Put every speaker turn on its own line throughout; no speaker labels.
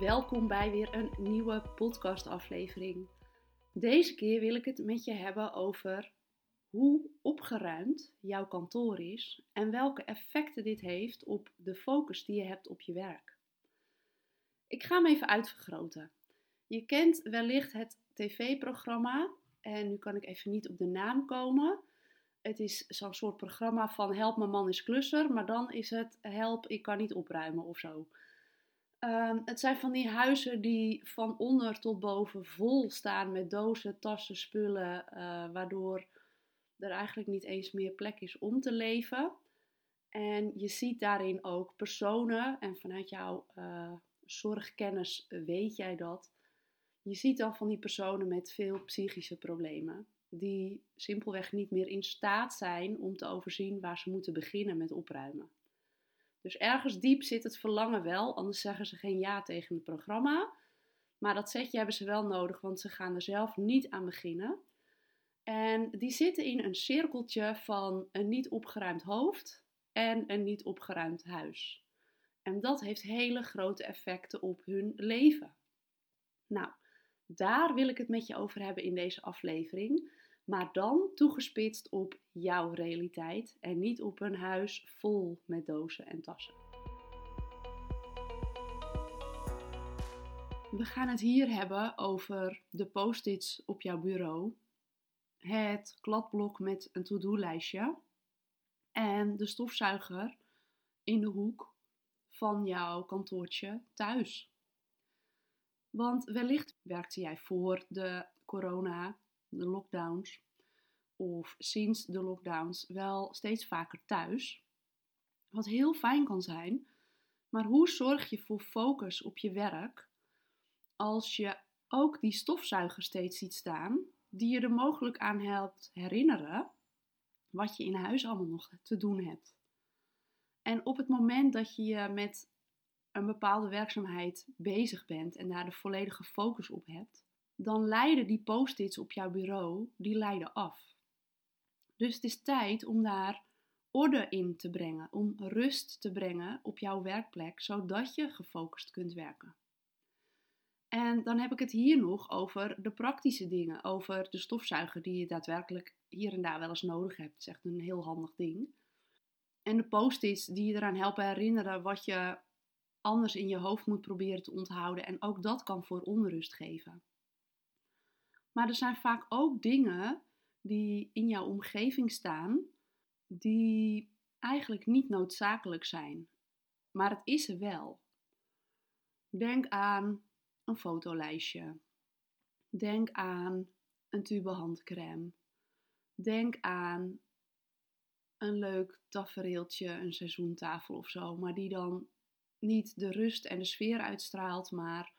Welkom bij weer een nieuwe podcastaflevering. Deze keer wil ik het met je hebben over hoe opgeruimd jouw kantoor is en welke effecten dit heeft op de focus die je hebt op je werk. Ik ga hem even uitvergroten. Je kent wellicht het tv-programma en nu kan ik even niet op de naam komen. Het is zo'n soort programma van help mijn man is klusser, maar dan is het help ik kan niet opruimen of zo. Ehm, het zijn van die huizen die van onder tot boven vol staan met dozen, tassen, spullen, uh, waardoor er eigenlijk niet eens meer plek is om te leven. En je ziet daarin ook personen, en vanuit jouw uh, zorgkennis weet jij dat. Je ziet dan van die personen met veel psychische problemen, die simpelweg niet meer in staat zijn om te overzien waar ze moeten beginnen met opruimen. Dus ergens diep zit het verlangen wel, anders zeggen ze geen ja tegen het programma. Maar dat setje hebben ze wel nodig, want ze gaan er zelf niet aan beginnen. En die zitten in een cirkeltje van een niet opgeruimd hoofd en een niet opgeruimd huis. En dat heeft hele grote effecten op hun leven. Nou, daar wil ik het met je over hebben in deze aflevering maar dan toegespitst op jouw realiteit en niet op een huis vol met dozen en tassen. We gaan het hier hebben over de post-its op jouw bureau, het kladblok met een to-do-lijstje en de stofzuiger in de hoek van jouw kantoortje thuis. Want wellicht werkte jij voor de corona de lockdowns of sinds de lockdowns wel steeds vaker thuis. Wat heel fijn kan zijn. Maar hoe zorg je voor focus op je werk als je ook die stofzuiger steeds ziet staan, die je er mogelijk aan helpt herinneren wat je in huis allemaal nog te doen hebt? En op het moment dat je je met een bepaalde werkzaamheid bezig bent en daar de volledige focus op hebt, dan leiden die post-its op jouw bureau, die leiden af. Dus het is tijd om daar orde in te brengen, om rust te brengen op jouw werkplek, zodat je gefocust kunt werken. En dan heb ik het hier nog over de praktische dingen, over de stofzuiger die je daadwerkelijk hier en daar wel eens nodig hebt. Dat is echt een heel handig ding. En de post-its die je eraan helpen herinneren wat je anders in je hoofd moet proberen te onthouden. En ook dat kan voor onrust geven. Maar er zijn vaak ook dingen die in jouw omgeving staan, die eigenlijk niet noodzakelijk zijn. Maar het is er wel. Denk aan een fotolijstje. Denk aan een tube handcrème. Denk aan een leuk tafereeltje, een seizoentafel of zo, maar die dan niet de rust en de sfeer uitstraalt, maar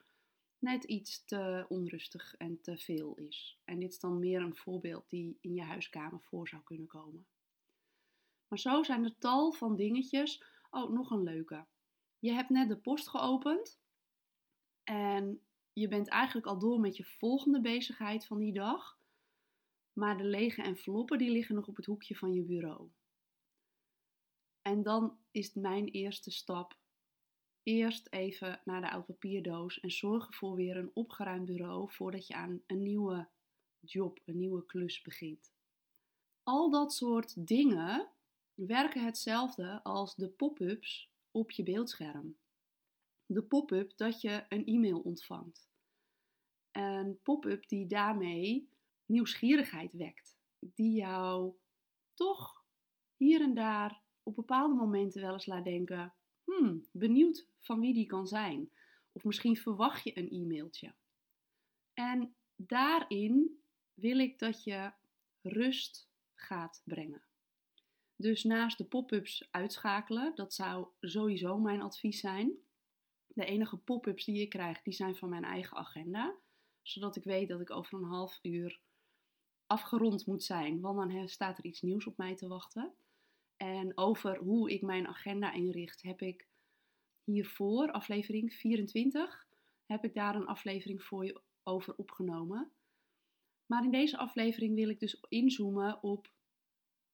net iets te onrustig en te veel is. En dit is dan meer een voorbeeld die in je huiskamer voor zou kunnen komen. Maar zo zijn er tal van dingetjes. Oh, nog een leuke. Je hebt net de post geopend en je bent eigenlijk al door met je volgende bezigheid van die dag. Maar de lege enveloppen die liggen nog op het hoekje van je bureau. En dan is mijn eerste stap eerst even naar de oud papierdoos en zorg ervoor weer een opgeruimd bureau voordat je aan een nieuwe job, een nieuwe klus begint. Al dat soort dingen werken hetzelfde als de pop-ups op je beeldscherm. De pop-up dat je een e-mail ontvangt. Een pop-up die daarmee nieuwsgierigheid wekt, die jou toch hier en daar op bepaalde momenten wel eens laat denken: hmm, benieuwd van wie die kan zijn. Of misschien verwacht je een e-mailtje. En daarin wil ik dat je rust gaat brengen. Dus naast de pop-ups uitschakelen, dat zou sowieso mijn advies zijn. De enige pop-ups die ik krijg, die zijn van mijn eigen agenda. Zodat ik weet dat ik over een half uur afgerond moet zijn, want dan staat er iets nieuws op mij te wachten. En over hoe ik mijn agenda inricht, heb ik hiervoor, aflevering 24, heb ik daar een aflevering voor je over opgenomen. Maar in deze aflevering wil ik dus inzoomen op,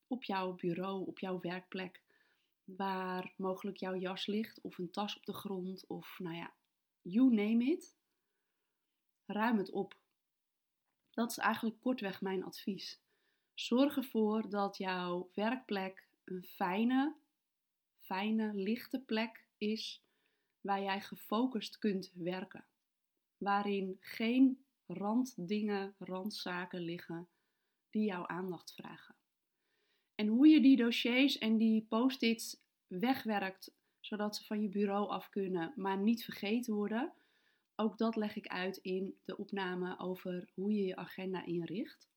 op jouw bureau, op jouw werkplek. Waar mogelijk jouw jas ligt, of een tas op de grond, of nou ja, you name it. Ruim het op. Dat is eigenlijk kortweg mijn advies. Zorg ervoor dat jouw werkplek een fijne, fijne, lichte plek is waar jij gefocust kunt werken. Waarin geen randdingen, randzaken liggen die jouw aandacht vragen. En hoe je die dossiers en die post-its wegwerkt, zodat ze van je bureau af kunnen, maar niet vergeten worden. Ook dat leg ik uit in de opname over hoe je je agenda inricht.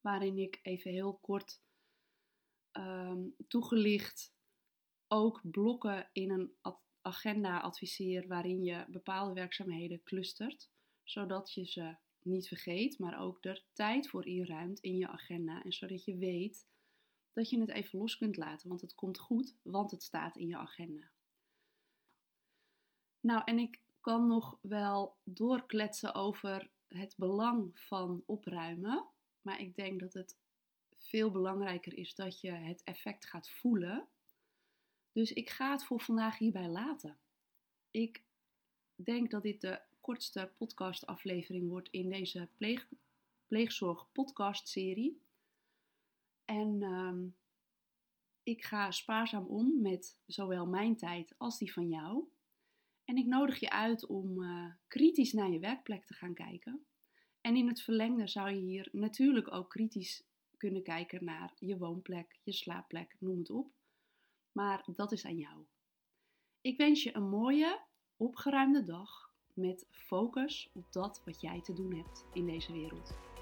Waarin ik even heel kort um, toegelicht ook blokken in een agenda adviseer waarin je bepaalde werkzaamheden clustert, zodat je ze niet vergeet, maar ook er tijd voor inruimt in je agenda en zodat je weet dat je het even los kunt laten, want het komt goed, want het staat in je agenda. Nou, en ik kan nog wel doorkletsen over het belang van opruimen, maar ik denk dat het veel belangrijker is dat je het effect gaat voelen. Dus ik ga het voor vandaag hierbij laten. Ik denk dat dit de kortste podcastaflevering wordt in deze pleeg, pleegzorg podcast serie. En ehm, ik ga spaarzaam om met zowel mijn tijd als die van jou. En ik nodig je uit om uh, kritisch naar je werkplek te gaan kijken. En in het verlengde zou je hier natuurlijk ook kritisch kunnen kijken naar je woonplek, je slaapplek, noem het op. Maar dat is aan jou. Ik wens je een mooie, opgeruimde dag met focus op dat wat jij te doen hebt in deze wereld.